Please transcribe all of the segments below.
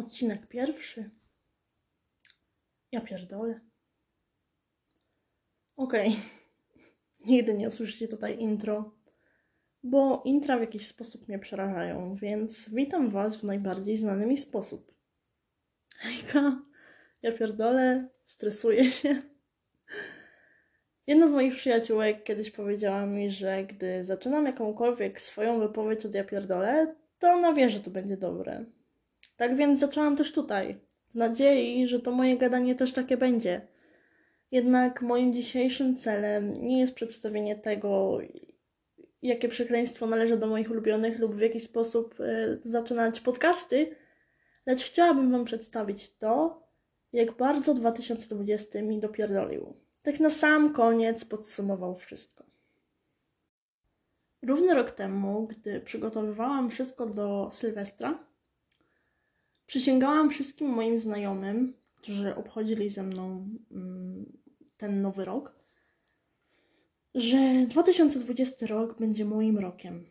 Odcinek pierwszy. Ja pierdolę. Okej. Nigdy nie usłyszycie tutaj intro, bo intra w jakiś sposób mnie przerażają, więc witam Was w najbardziej znany mi sposób. Hejka, ja pierdolę, stresuję się. Jedna z moich przyjaciółek kiedyś powiedziała mi, że gdy zaczynam jakąkolwiek swoją wypowiedź od ja pierdolę, to ona wie, że to będzie dobre. Tak więc zaczęłam też tutaj, w nadziei, że to moje gadanie też takie będzie. Jednak moim dzisiejszym celem nie jest przedstawienie tego, jakie przekleństwo należy do moich ulubionych lub w jaki sposób y, zaczynać podcasty, lecz chciałabym Wam przedstawić to, jak bardzo 2020 mi dopierdolił. Tak na sam koniec podsumował wszystko. Równy rok temu, gdy przygotowywałam wszystko do Sylwestra, przysięgałam wszystkim moim znajomym, którzy obchodzili ze mną mm, ten nowy rok, że 2020 rok będzie moim rokiem.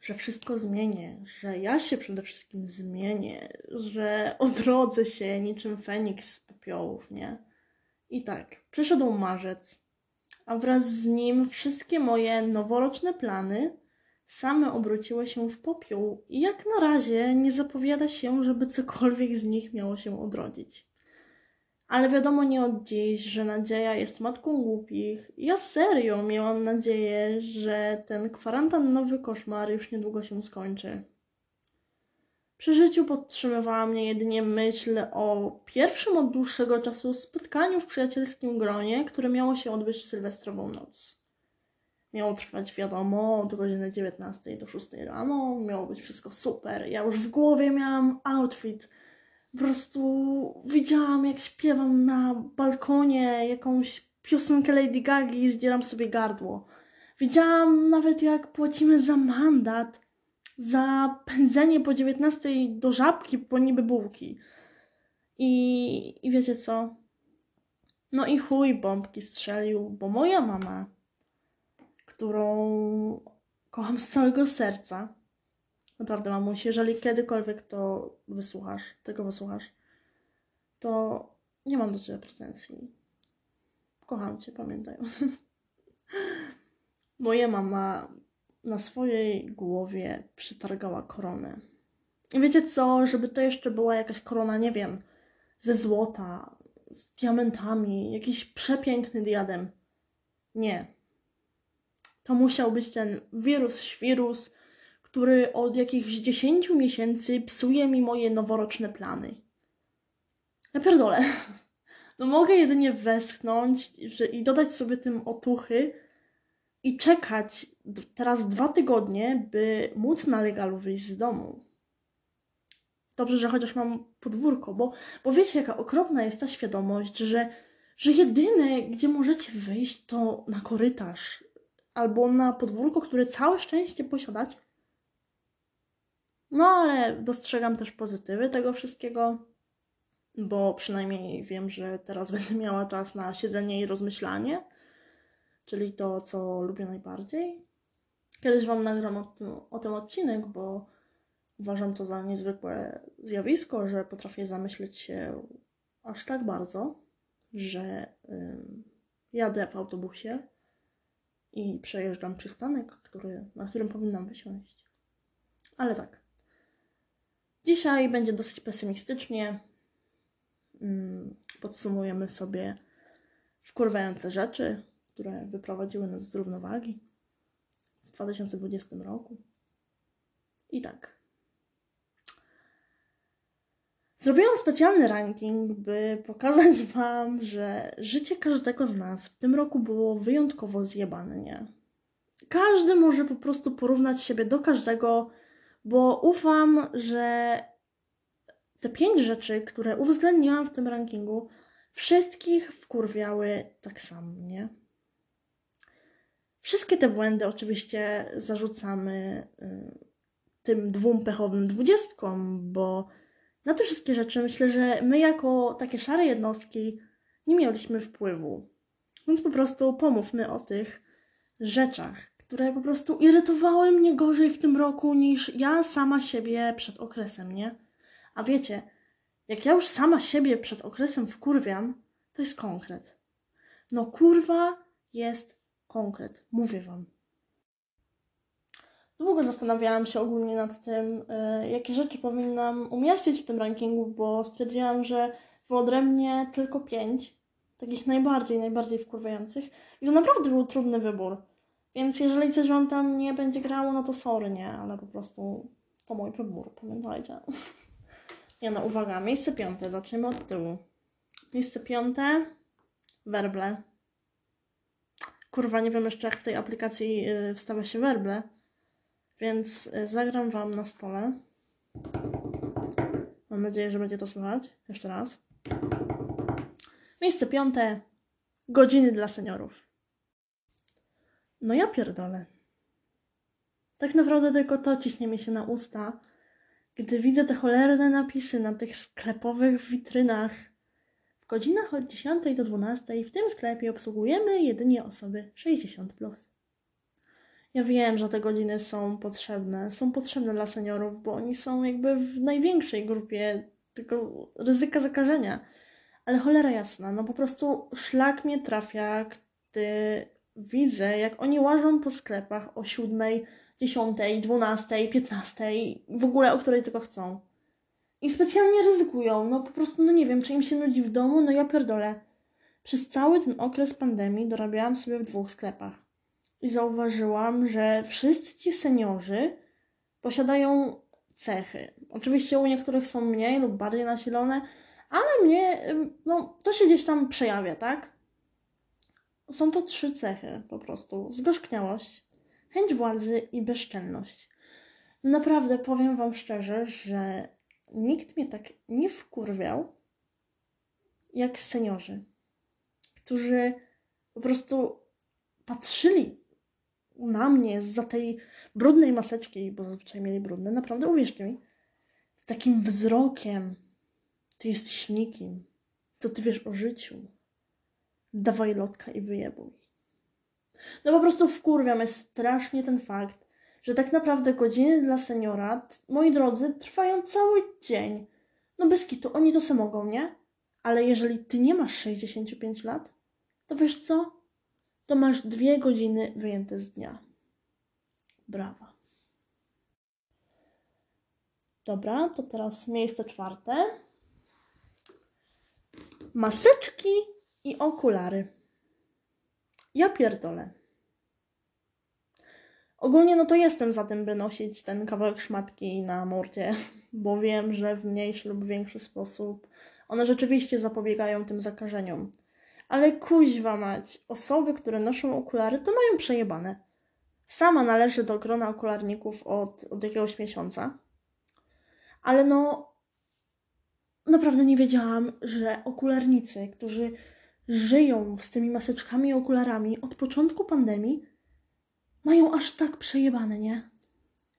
Że wszystko zmienię, że ja się przede wszystkim zmienię, że odrodzę się niczym Feniks z popiołów, nie? I tak, przyszedł marzec, a wraz z nim wszystkie moje noworoczne plany same obróciły się w popiół i jak na razie nie zapowiada się, żeby cokolwiek z nich miało się odrodzić. Ale wiadomo nie od dziś, że nadzieja jest matką głupich. Ja serio miałam nadzieję, że ten kwarantannowy koszmar już niedługo się skończy. Przy życiu podtrzymywała mnie jedynie myśl o pierwszym od dłuższego czasu spotkaniu w przyjacielskim gronie, które miało się odbyć w sylwestrową noc. Miało trwać, wiadomo, od godziny 19 do 6 rano, miało być wszystko super. Ja już w głowie miałam outfit. Po prostu widziałam, jak śpiewam na balkonie jakąś piosenkę Lady Gagi i zdzieram sobie gardło. Widziałam nawet, jak płacimy za mandat za pędzenie po 19 do żabki po niby bułki. I, I wiecie co? No i chuj bombki strzelił, bo moja mama, którą kocham z całego serca, naprawdę mamuś, jeżeli kiedykolwiek to wysłuchasz, tego wysłuchasz, to nie mam do Ciebie pretensji. Kocham Cię, pamiętaj. Moja mama na swojej głowie przytargała koronę. I wiecie co, żeby to jeszcze była jakaś korona, nie wiem, ze złota, z diamentami, jakiś przepiękny diadem. Nie. To musiał być ten wirus, świrus, który od jakichś 10 miesięcy psuje mi moje noworoczne plany. Ja pierdolę. No mogę jedynie westchnąć że, i dodać sobie tym otuchy, i czekać teraz dwa tygodnie, by móc na legalu wyjść z domu. Dobrze, że chociaż mam podwórko, bo, bo wiecie, jaka okropna jest ta świadomość, że, że jedyne, gdzie możecie wyjść, to na korytarz albo na podwórko, które całe szczęście posiadać. No, ale dostrzegam też pozytywy tego wszystkiego, bo przynajmniej wiem, że teraz będę miała czas na siedzenie i rozmyślanie czyli to, co lubię najbardziej. Kiedyś Wam nagram o tym, o tym odcinek, bo uważam to za niezwykłe zjawisko, że potrafię zamyśleć się aż tak bardzo, że jadę w autobusie i przejeżdżam przystanek, który, na którym powinnam wysiąść. Ale tak. Dzisiaj będzie dosyć pesymistycznie. Podsumujemy sobie wkurwające rzeczy, które wyprowadziły nas z równowagi w 2020 roku. I tak. Zrobiłam specjalny ranking, by pokazać Wam, że życie każdego z nas w tym roku było wyjątkowo zjebane, nie? Każdy może po prostu porównać siebie do każdego, bo ufam, że te pięć rzeczy, które uwzględniłam w tym rankingu, wszystkich wkurwiały tak samo, nie? Wszystkie te błędy oczywiście zarzucamy y, tym dwóm pechowym dwudziestkom, bo na te wszystkie rzeczy myślę, że my jako takie szare jednostki nie mieliśmy wpływu. Więc po prostu pomówmy o tych rzeczach, które po prostu irytowały mnie gorzej w tym roku niż ja sama siebie przed okresem, nie? A wiecie, jak ja już sama siebie przed okresem wkurwiam, to jest konkret. No kurwa jest konkret, mówię wam. Długo zastanawiałam się ogólnie nad tym, y, jakie rzeczy powinnam umieścić w tym rankingu, bo stwierdziłam, że wyodrębnię tylko pięć, takich najbardziej, najbardziej wkurwiających. I to naprawdę był trudny wybór. Więc jeżeli coś wam tam nie będzie grało, no to sorry, nie, ale po prostu to mój wybór, pamiętajcie. Nie no, uwaga, miejsce piąte, zaczniemy od tyłu. Miejsce piąte, werble. Kurwa, nie wiem jeszcze jak w tej aplikacji yy, wstawia się werble, więc yy, zagram wam na stole. Mam nadzieję, że będzie to słychać. Jeszcze raz. Miejsce piąte, godziny dla seniorów. No ja pierdolę. Tak naprawdę tylko to ciśnie mi się na usta, gdy widzę te cholerne napisy na tych sklepowych witrynach. W godzinach od 10 do 12 w tym sklepie obsługujemy jedynie osoby 60+. Plus. Ja wiem, że te godziny są potrzebne. Są potrzebne dla seniorów, bo oni są jakby w największej grupie tego ryzyka zakażenia. Ale cholera jasna, no po prostu szlak mnie trafia, gdy widzę, jak oni łażą po sklepach o 7, 10, 12, 15, w ogóle o której tylko chcą. I specjalnie ryzykują, no po prostu, no nie wiem, czy im się nudzi w domu, no ja pierdolę. Przez cały ten okres pandemii dorabiałam sobie w dwóch sklepach. I zauważyłam, że wszyscy ci seniorzy posiadają cechy. Oczywiście u niektórych są mniej lub bardziej nasilone, ale mnie, no, to się gdzieś tam przejawia, tak? Są to trzy cechy po prostu. Zgorzkniałość, chęć władzy i bezczelność. Naprawdę powiem Wam szczerze, że nikt mnie tak nie wkurwiał jak seniorzy, którzy po prostu patrzyli na mnie za tej brudnej maseczki, bo zazwyczaj mieli brudne, naprawdę uwierzcie mi, z takim wzrokiem. Ty jesteś nikim. Co ty wiesz o życiu? Dawaj lotka i wyjebuj. No po prostu wkurwia mnie strasznie ten fakt, że tak naprawdę godziny dla seniora, moi drodzy, trwają cały dzień. No bez kitu, oni to se mogą, nie? Ale jeżeli ty nie masz 65 lat, to wiesz co? To masz dwie godziny wyjęte z dnia. Brawa. Dobra, to teraz miejsce czwarte. Maseczki i okulary. Ja pierdolę. Ogólnie no to jestem za tym, by nosić ten kawałek szmatki na mordzie, bo wiem, że w mniejszy lub większy sposób one rzeczywiście zapobiegają tym zakażeniom. Ale kuźwa mać, osoby, które noszą okulary, to mają przejebane. Sama należy do grona okularników od, od jakiegoś miesiąca. Ale no, naprawdę nie wiedziałam, że okularnicy, którzy żyją z tymi maseczkami i okularami od początku pandemii, mają aż tak przejebane, nie?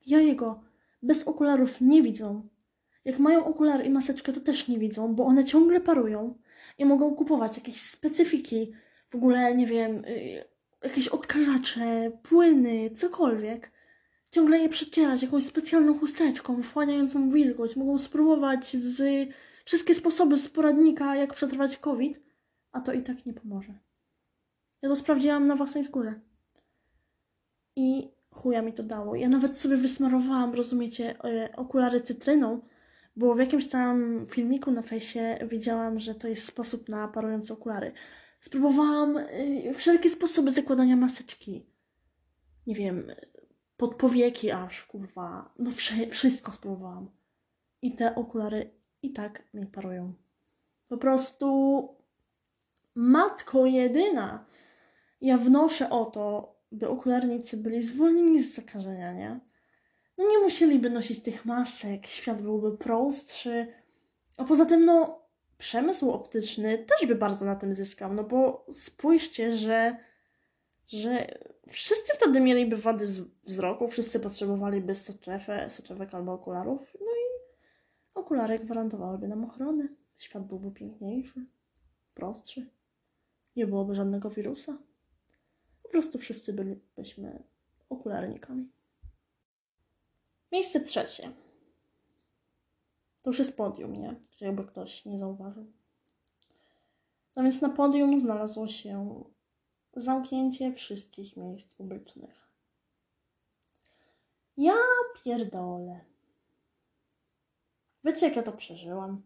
Ja jego bez okularów nie widzą. Jak mają okulary i maseczkę, to też nie widzą, bo one ciągle parują i mogą kupować jakieś specyfiki, w ogóle, nie wiem, y, jakieś odkażacze, płyny, cokolwiek. Ciągle je przecierać jakąś specjalną chusteczką, wchłaniającą wilgoć. Mogą spróbować z wszystkie sposoby z poradnika, jak przetrwać COVID, a to i tak nie pomoże. Ja to sprawdziłam na własnej skórze. I chuja mi to dało. Ja nawet sobie wysmarowałam, rozumiecie, e, okulary cytryną, bo w jakimś tam filmiku na fejsie widziałam, że to jest sposób na parujące okulary. Spróbowałam e, wszelkie sposoby zakładania maseczki. Nie wiem, pod powieki aż, kurwa. No wszystko spróbowałam. I te okulary i tak mi parują. Po prostu matko jedyna. Ja wnoszę o to, by okularnicy byli zwolnieni z zakażenia, nie? No nie musieliby nosić tych masek, świat byłby prostszy. A poza tym, no, przemysł optyczny też by bardzo na tym zyskał, no bo spójrzcie, że, że wszyscy wtedy mieliby wady wzroku, wszyscy potrzebowaliby soczewek albo okularów, no i okulary gwarantowałyby nam ochronę. Świat byłby piękniejszy, prostszy, nie byłoby żadnego wirusa prostu wszyscy bylibyśmy okularnikami. Miejsce trzecie. To już jest podium, nie? Jakby ktoś nie zauważył. No więc na podium znalazło się zamknięcie wszystkich miejsc publicznych. Ja pierdolę. Wiecie, jak ja to przeżyłam?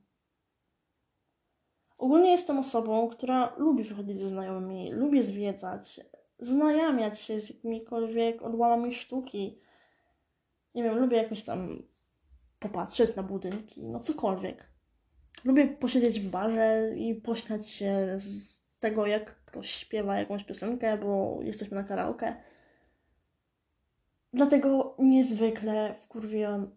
Ogólnie jestem osobą, która lubi wychodzić ze znajomymi, lubię zwiedzać, znajamiać się z jakimikolwiek odłamami sztuki. Nie wiem, lubię jakoś tam popatrzeć na budynki, no cokolwiek. Lubię posiedzieć w barze i pośmiać się z tego, jak ktoś śpiewa jakąś piosenkę, bo jesteśmy na karaoke. Dlatego niezwykle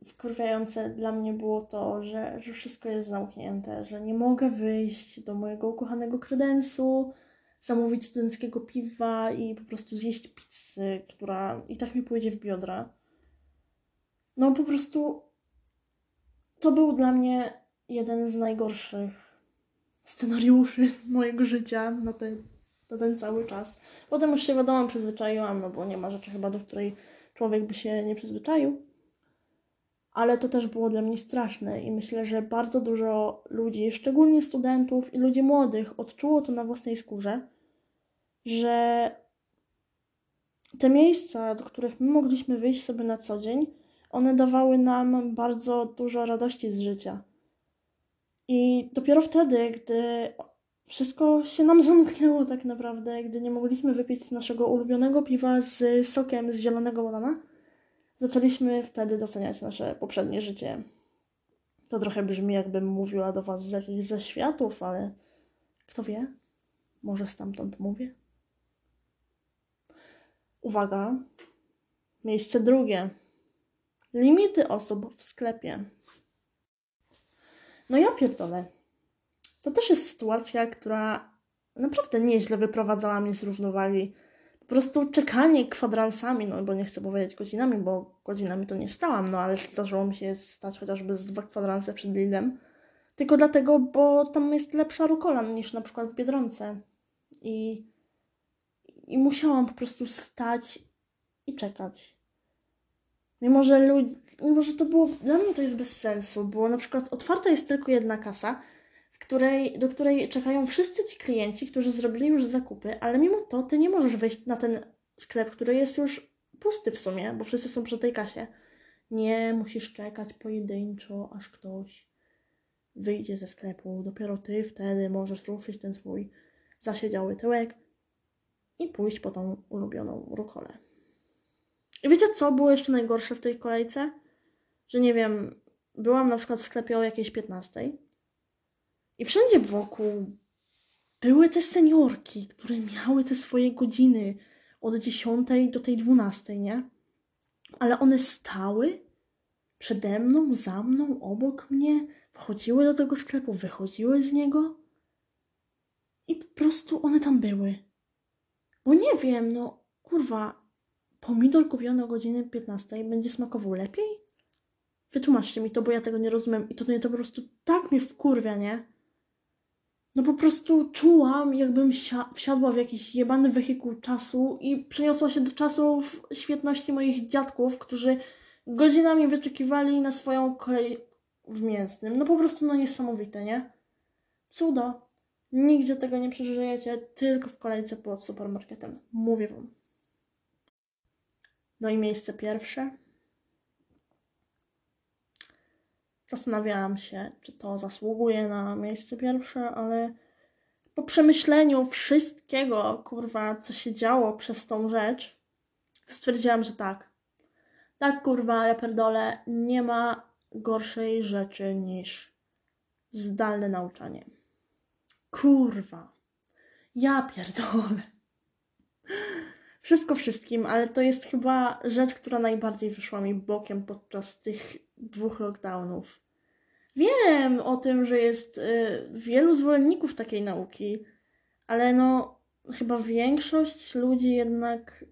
wkurwiające dla mnie było to, że, że wszystko jest zamknięte, że nie mogę wyjść do mojego ukochanego kredensu, zamówić studenckiego piwa i po prostu zjeść pizzy, która i tak mi pójdzie w biodra. No po prostu to był dla mnie jeden z najgorszych scenariuszy mojego życia na, te, na ten cały czas. Potem już się wiadomo przyzwyczaiłam, no bo nie ma rzeczy chyba, do której człowiek by się nie przyzwyczaił. Ale to też było dla mnie straszne i myślę, że bardzo dużo ludzi, szczególnie studentów i ludzi młodych, odczuło to na własnej skórze, że te miejsca, do których my mogliśmy wyjść sobie na co dzień, one dawały nam bardzo dużo radości z życia. I dopiero wtedy, gdy wszystko się nam zamknęło tak naprawdę, gdy nie mogliśmy wypić naszego ulubionego piwa z sokiem z zielonego banana, zaczęliśmy wtedy doceniać nasze poprzednie życie. To trochę brzmi, jakbym mówiła do Was z jakichś zaświatów, ale kto wie, może stamtąd mówię. Uwaga, miejsce drugie. Limity osób w sklepie. No ja pierdolę. To też jest sytuacja, która naprawdę nieźle wyprowadzała mnie z równowagi. Po prostu czekanie kwadransami, no bo nie chcę powiedzieć godzinami, bo godzinami to nie stałam, no ale zdarzyło mi się stać chociażby z dwa kwadranse przed Lidlem. Tylko dlatego, bo tam jest lepsza rukola niż na przykład w Biedronce. I, i musiałam po prostu stać i czekać. Mimo że, lud... Mimo, że to było. Dla mnie to jest bez sensu, bo na przykład otwarta jest tylko jedna kasa, w której, do której czekają wszyscy ci klienci, którzy zrobili już zakupy, ale mimo to ty nie możesz wejść na ten sklep, który jest już pusty w sumie, bo wszyscy są przy tej kasie. Nie, musisz czekać pojedynczo, aż ktoś wyjdzie ze sklepu. Dopiero ty wtedy możesz ruszyć ten swój zasiedziały tyłek i pójść po tą ulubioną rukolę. I wiecie, co było jeszcze najgorsze w tej kolejce? Że nie wiem, byłam na przykład w sklepie o jakiejś 15 i wszędzie wokół były te seniorki, które miały te swoje godziny od 10 do tej 12, nie? Ale one stały przede mną, za mną, obok mnie, wchodziły do tego sklepu, wychodziły z niego i po prostu one tam były. Bo nie wiem, no kurwa, pomidor kupiony o godzinie 15 będzie smakował lepiej? Wytłumaczcie mi to, bo ja tego nie rozumiem i to, to po prostu tak mnie wkurwia, nie? No po prostu czułam, jakbym wsiadła w jakiś jebany wehikuł czasu i przeniosła się do czasów świetności moich dziadków, którzy godzinami wyczekiwali na swoją kolej w mięsnym. No po prostu no niesamowite, nie? Cudo. Nigdzie tego nie przeżyjecie, tylko w kolejce pod supermarketem. Mówię wam. No i miejsce pierwsze. Zastanawiałam się, czy to zasługuje na miejsce pierwsze, ale po przemyśleniu wszystkiego, kurwa, co się działo przez tą rzecz, stwierdziłam, że tak. Tak, kurwa, ja pierdolę, nie ma gorszej rzeczy niż zdalne nauczanie. Kurwa. Ja pierdolę. Wszystko wszystkim, ale to jest chyba rzecz, która najbardziej wyszła mi bokiem podczas tych dwóch lockdownów. Wiem o tym, że jest y, wielu zwolenników takiej nauki, ale no chyba większość ludzi jednak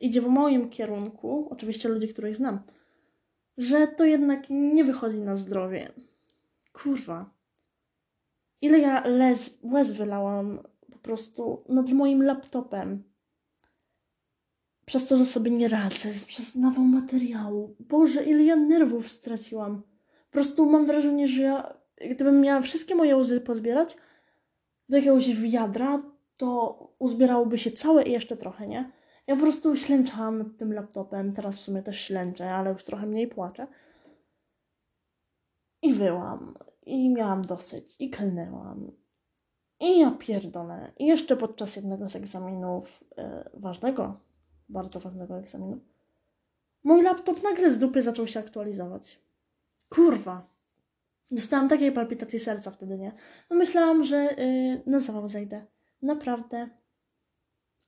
idzie w moim kierunku, oczywiście ludzi, których znam, że to jednak nie wychodzi na zdrowie. Kurwa. Ile ja les, łez wylałam po prostu nad moim laptopem przez to, że sobie nie radzę, przez nawał materiału. Boże, ile ja nerwów straciłam. prostu mam wrażenie, że ja, gdybym miała wszystkie moje łzy pozbierać do jakiegoś wiadra, to uzbierałoby się całe i jeszcze trochę, nie? Ja po prostu ślęczałam nad tym laptopem, teraz w sumie też ślęczę, ale już trochę mniej płaczę. I wyłam, i miałam dosyć, i klnęłam. I ja pierdolę. I jeszcze podczas jednego z egzaminów, yy, ważnego, bardzo ważnego egzaminu, mój laptop nagle z dupy zaczął się aktualizować. Kurwa. Dostałam takiej palpitacji serca wtedy, nie? No myślałam, że yy, na zawał zejdę. Naprawdę.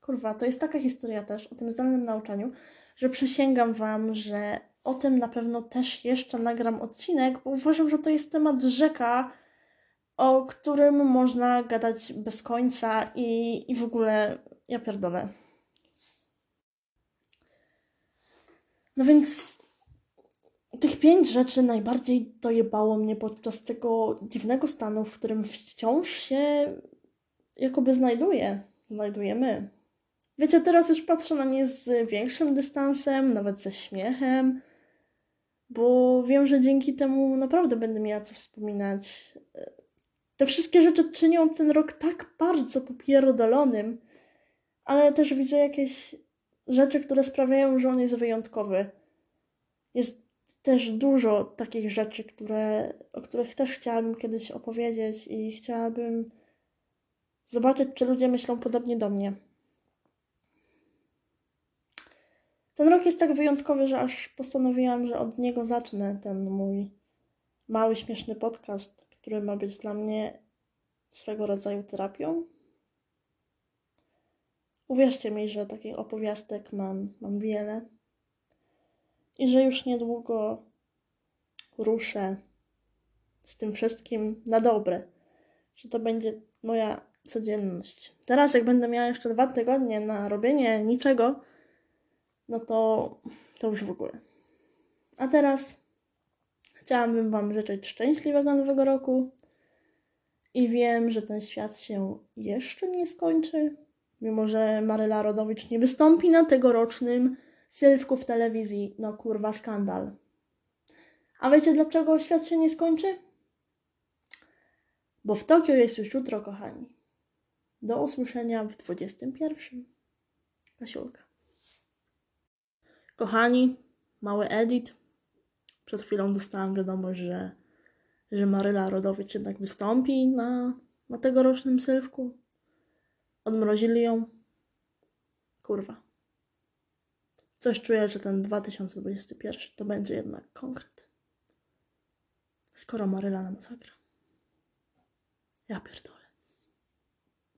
Kurwa, to jest taka historia też o tym zdalnym nauczaniu, że przysięgam Wam, że o tym na pewno też jeszcze nagram odcinek, bo uważam, że to jest temat rzeka, o którym można gadać bez końca i, i w ogóle ja pierdolę. No więc tych pięć rzeczy najbardziej dojebało mnie podczas tego dziwnego stanu, w którym wciąż się jakoby znajduję, znajdujemy. Wiecie, teraz już patrzę na nie z większym dystansem, nawet ze śmiechem, bo wiem, że dzięki temu naprawdę będę miała co wspominać. Te wszystkie rzeczy czynią ten rok tak bardzo popierdolonym, ale też widzę jakieś rzeczy, które sprawiają, że on jest wyjątkowy. Jest też dużo takich rzeczy, które, o których też chciałabym kiedyś opowiedzieć i chciałabym zobaczyć, czy ludzie myślą podobnie do mnie. Ten rok jest tak wyjątkowy, że aż postanowiłam, że od niego zacznę ten mój mały, śmieszny podcast, który ma być dla mnie swego rodzaju terapią. Uwierzcie mi, że takich opowiastek mam, mam wiele i że już niedługo ruszę z tym wszystkim na dobre, że to będzie moja codzienność. Teraz, jak będę miała jeszcze dwa tygodnie na robienie niczego, no to, to już w ogóle. A teraz chciałabym Wam życzyć szczęśliwego nowego roku i wiem, że ten świat się jeszcze nie skończy, mimo że Maryla Rodowicz nie wystąpi na tegorocznym Sylwku w telewizji. No kurwa, skandal. A wiecie dlaczego świat się nie skończy? Bo w Tokio jest już jutro, kochani. Do usłyszenia w 21. Kasiulka. Kochani, mały edit. Przed chwilą dostałam wiadomość, że, że Maryla Rodowicz jednak wystąpi na, na tegorocznym sylwku. Odmrozili ją. Kurwa. Coś czuję, że ten 2021 to będzie jednak konkret. Skoro Maryla nam zagra. Ja pierdolę.